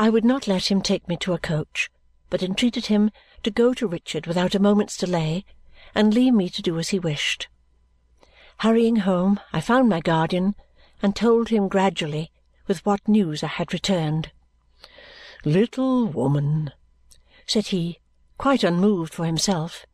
I would not let him take me to a coach, but entreated him to go to Richard without a moment's delay and leave me to do as he wished. Hurrying home, I found my guardian and told him gradually with what news I had returned. "Little woman," said he, quite unmoved for himself,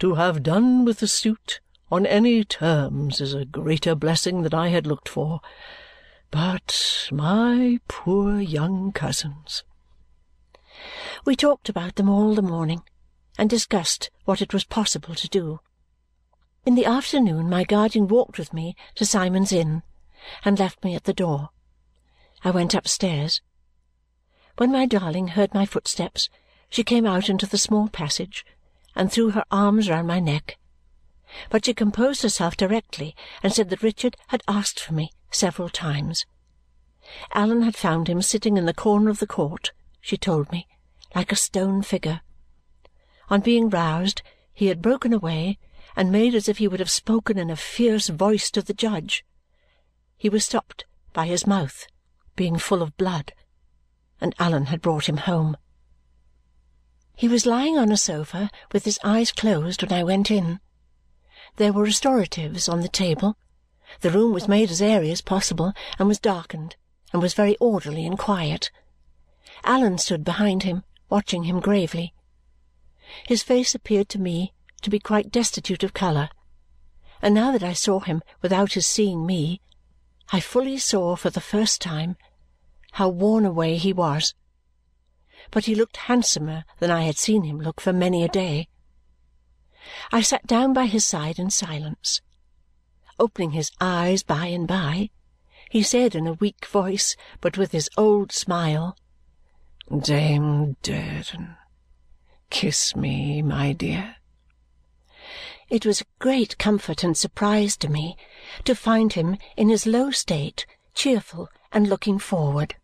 "to have done with the suit on any terms is a greater blessing than I had looked for. But my poor young cousins!" We talked about them all the morning and discussed what it was possible to do. In the afternoon my guardian walked with me to Symond's Inn and left me at the door. I went upstairs. When my darling heard my footsteps, she came out into the small passage and threw her arms round my neck. But she composed herself directly and said that Richard had asked for me several times. Allan had found him sitting in the corner of the court, she told me, like a stone figure. On being roused, he had broken away and made as if he would have spoken in a fierce voice to the judge. He was stopped by his mouth being full of blood, and Allan had brought him home. He was lying on a sofa with his eyes closed when I went in. There were restoratives on the table. The room was made as airy as possible and was darkened and was very orderly and quiet. Allan stood behind him, watching him gravely. His face appeared to me to be quite destitute of colour, and now that I saw him without his seeing me, I fully saw for the first time how worn away he was. But he looked handsomer than I had seen him look for many a day. I sat down by his side in silence. Opening his eyes by and by, he said in a weak voice, but with his old smile, "Dame Durden, kiss me, my dear." It was a great comfort and surprise to me to find him in his low state cheerful and looking forward.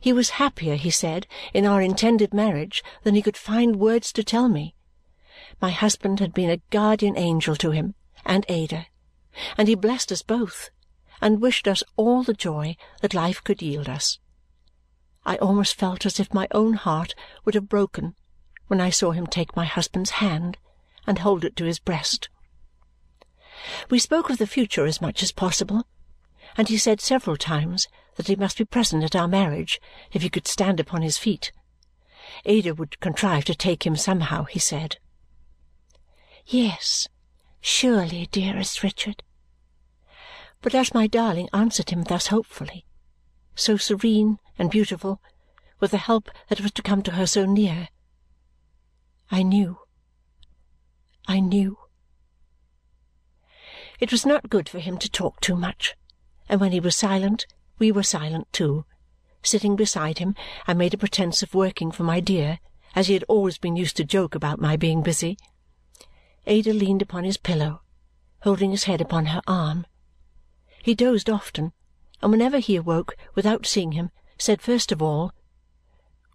He was happier, he said, in our intended marriage than he could find words to tell me. My husband had been a guardian angel to him and Ada, and he blessed us both and wished us all the joy that life could yield us. I almost felt as if my own heart would have broken when I saw him take my husband's hand and hold it to his breast. We spoke of the future as much as possible, and he said several times that he must be present at our marriage if he could stand upon his feet. Ada would contrive to take him somehow, he said. Yes, surely, dearest Richard. But as my darling answered him thus hopefully, so serene and beautiful, with the help that was to come to her so near, I knew, I knew. It was not good for him to talk too much, and when he was silent, we were silent too. Sitting beside him, I made a pretence of working for my dear, as he had always been used to joke about my being busy. Ada leaned upon his pillow, holding his head upon her arm. He dozed often, and whenever he awoke without seeing him, said first of all,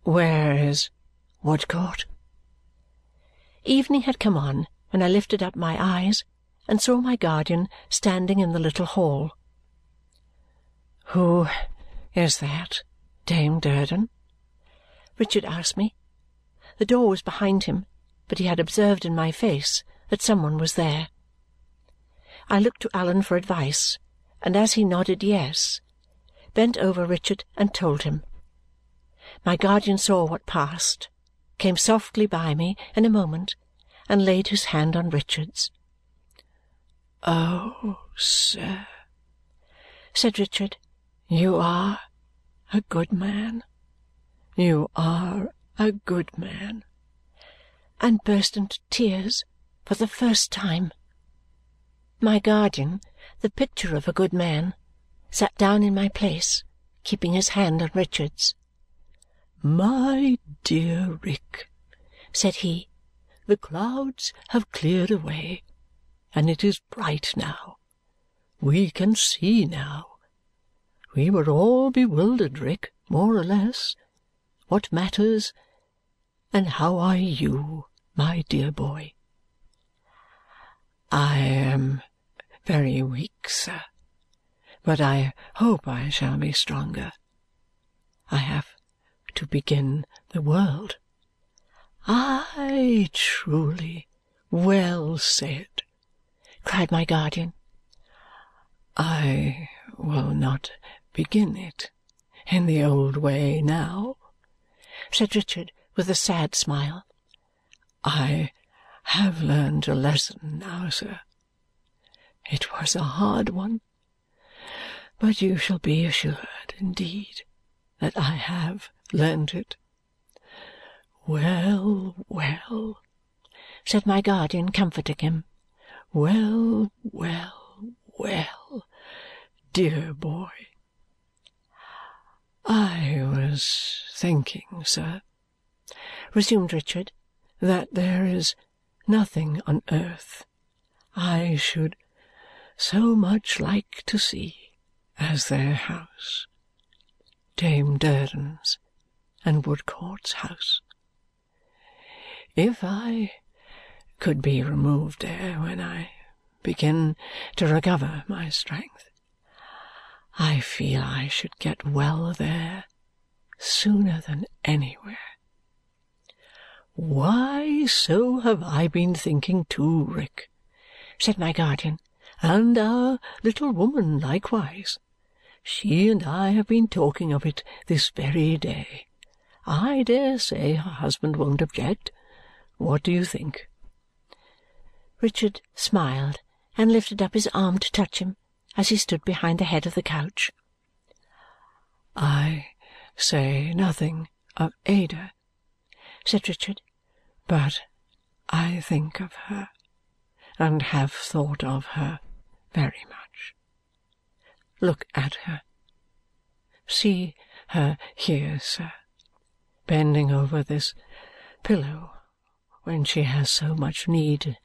"Where is Woodcourt?" Evening had come on when I lifted up my eyes and saw my guardian standing in the little hall. "Who is that, Dame Durden?" Richard asked me. The door was behind him, but he had observed in my face that some one was there. I looked to Allan for advice, and as he nodded yes, bent over Richard and told him. My guardian saw what passed, came softly by me in a moment, and laid his hand on Richard's. "Oh, sir," said Richard, "you are a good man. You are a good man!" and burst into tears for the first time. My guardian, the picture of a good man, sat down in my place, keeping his hand on Richard's. "My dear Rick," said he, "the clouds have cleared away, and it is bright now. We can see now. We were all bewildered, Rick, more or less. What matters? And how are you, my dear boy?" "I am very weak, sir, but I hope I shall be stronger. I have to begin the world. Ay, truly, well said, cried my guardian. I will not begin it in the old way now, said Richard with a sad smile. I have learned a lesson now, sir. It was a hard one, but you shall be assured, indeed, that I have learned it. Well, well, said my guardian, comforting him. Well, well, well, dear boy. I was thinking, sir, resumed Richard, that there is nothing on earth I should so much like to see as their house, Dame Durden's and Woodcourt's house. If I could be removed there when I begin to recover my strength, I feel I should get well there sooner than anywhere. Why, so have I been thinking too, Rick, said my guardian, and our little woman likewise. She and I have been talking of it this very day. I dare say her husband won't object. What do you think? Richard smiled and lifted up his arm to touch him as he stood behind the head of the couch. I say nothing of Ada, said Richard, but I think of her and have thought of her very much. Look at her. See her here, sir, bending over this pillow when she has so much need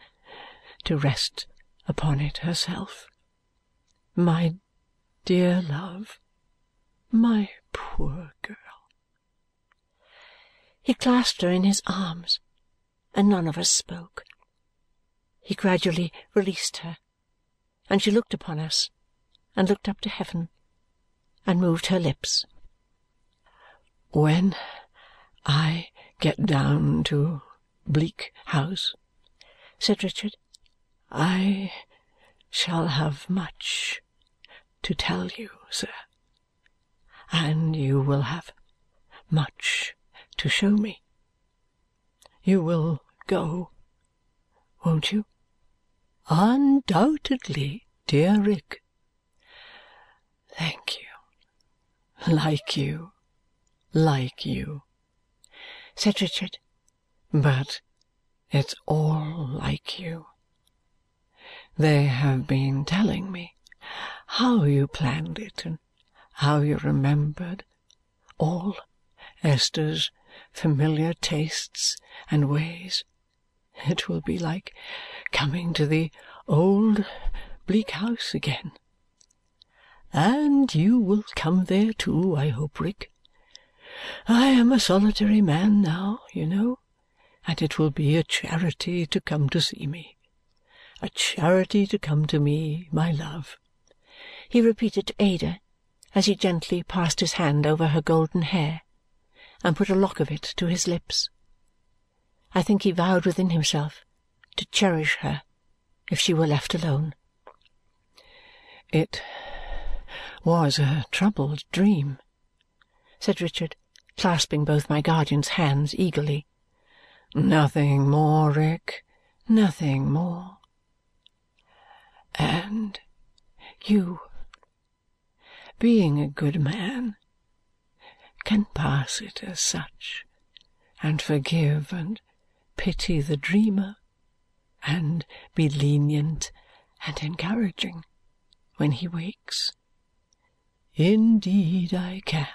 to rest upon it herself. My dear love, my poor girl. He clasped her in his arms, and none of us spoke. He gradually released her, and she looked upon us, and looked up to heaven, and moved her lips. When I get down to Bleak House, said Richard, I shall have much to tell you, sir, and you will have much to show me. You will go, won't you? Undoubtedly, dear Rick. Thank you. Like you. Like you, said Richard. But it's all like you. They have been telling me how you planned it and how you remembered all Esther's familiar tastes and ways. It will be like coming to the old Bleak House again. And you will come there too, I hope, Rick. I am a solitary man now, you know, and it will be a charity to come to see me. A charity to come to me, my love," he repeated to Ada as he gently passed his hand over her golden hair and put a lock of it to his lips. I think he vowed within himself to cherish her if she were left alone. It was a troubled dream, said Richard, clasping both my guardian's hands eagerly. Nothing more, Rick, nothing more. And you, being a good man, can pass it as such, and forgive and pity the dreamer, and be lenient and encouraging when he wakes. Indeed I can.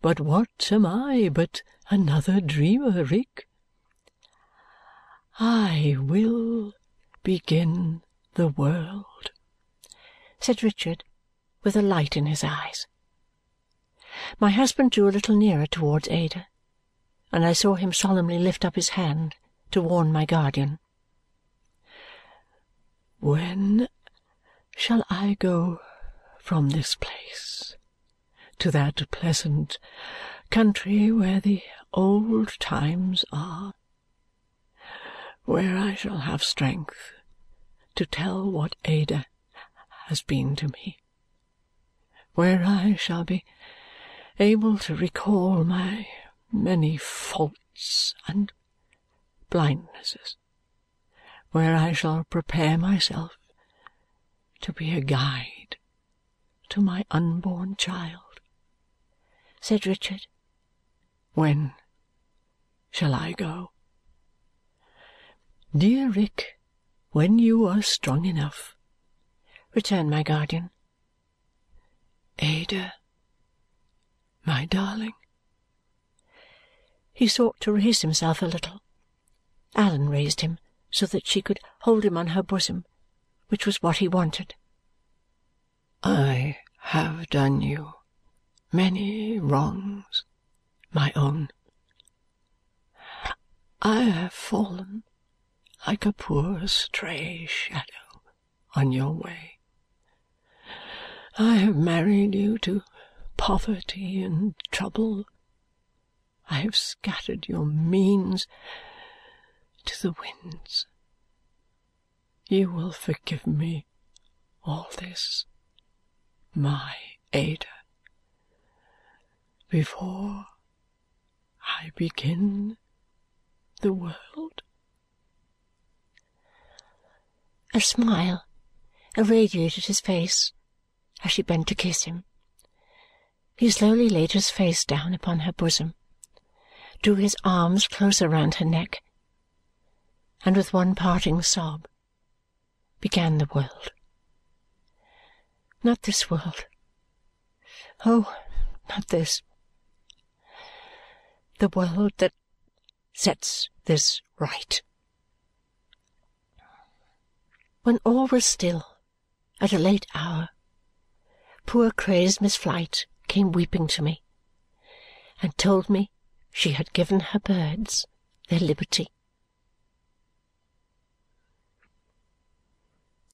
But what am I but another dreamer, Rick? I will begin the world, said Richard with a light in his eyes. My husband drew a little nearer towards Ada, and I saw him solemnly lift up his hand to warn my guardian. When shall I go from this place to that pleasant country where the old times are, where I shall have strength to tell what Ada has been to me, where I shall be able to recall my many faults and blindnesses, where I shall prepare myself to be a guide to my unborn child, said Richard. When shall I go? Dear Rick, when you are strong enough, returned my guardian. Ada, my darling. He sought to raise himself a little. Allan raised him so that she could hold him on her bosom, which was what he wanted. I have done you many wrongs, my own. I have fallen like a poor stray shadow on your way. I have married you to poverty and trouble. I have scattered your means to the winds. You will forgive me all this, my Ada, before I begin the world. A smile irradiated his face as she bent to kiss him. He slowly laid his face down upon her bosom, drew his arms closer round her neck, and with one parting sob began the world. Not this world. Oh, not this. The world that sets this right. When all was still, at a late hour, poor crazed Miss Flite came weeping to me and told me she had given her birds their liberty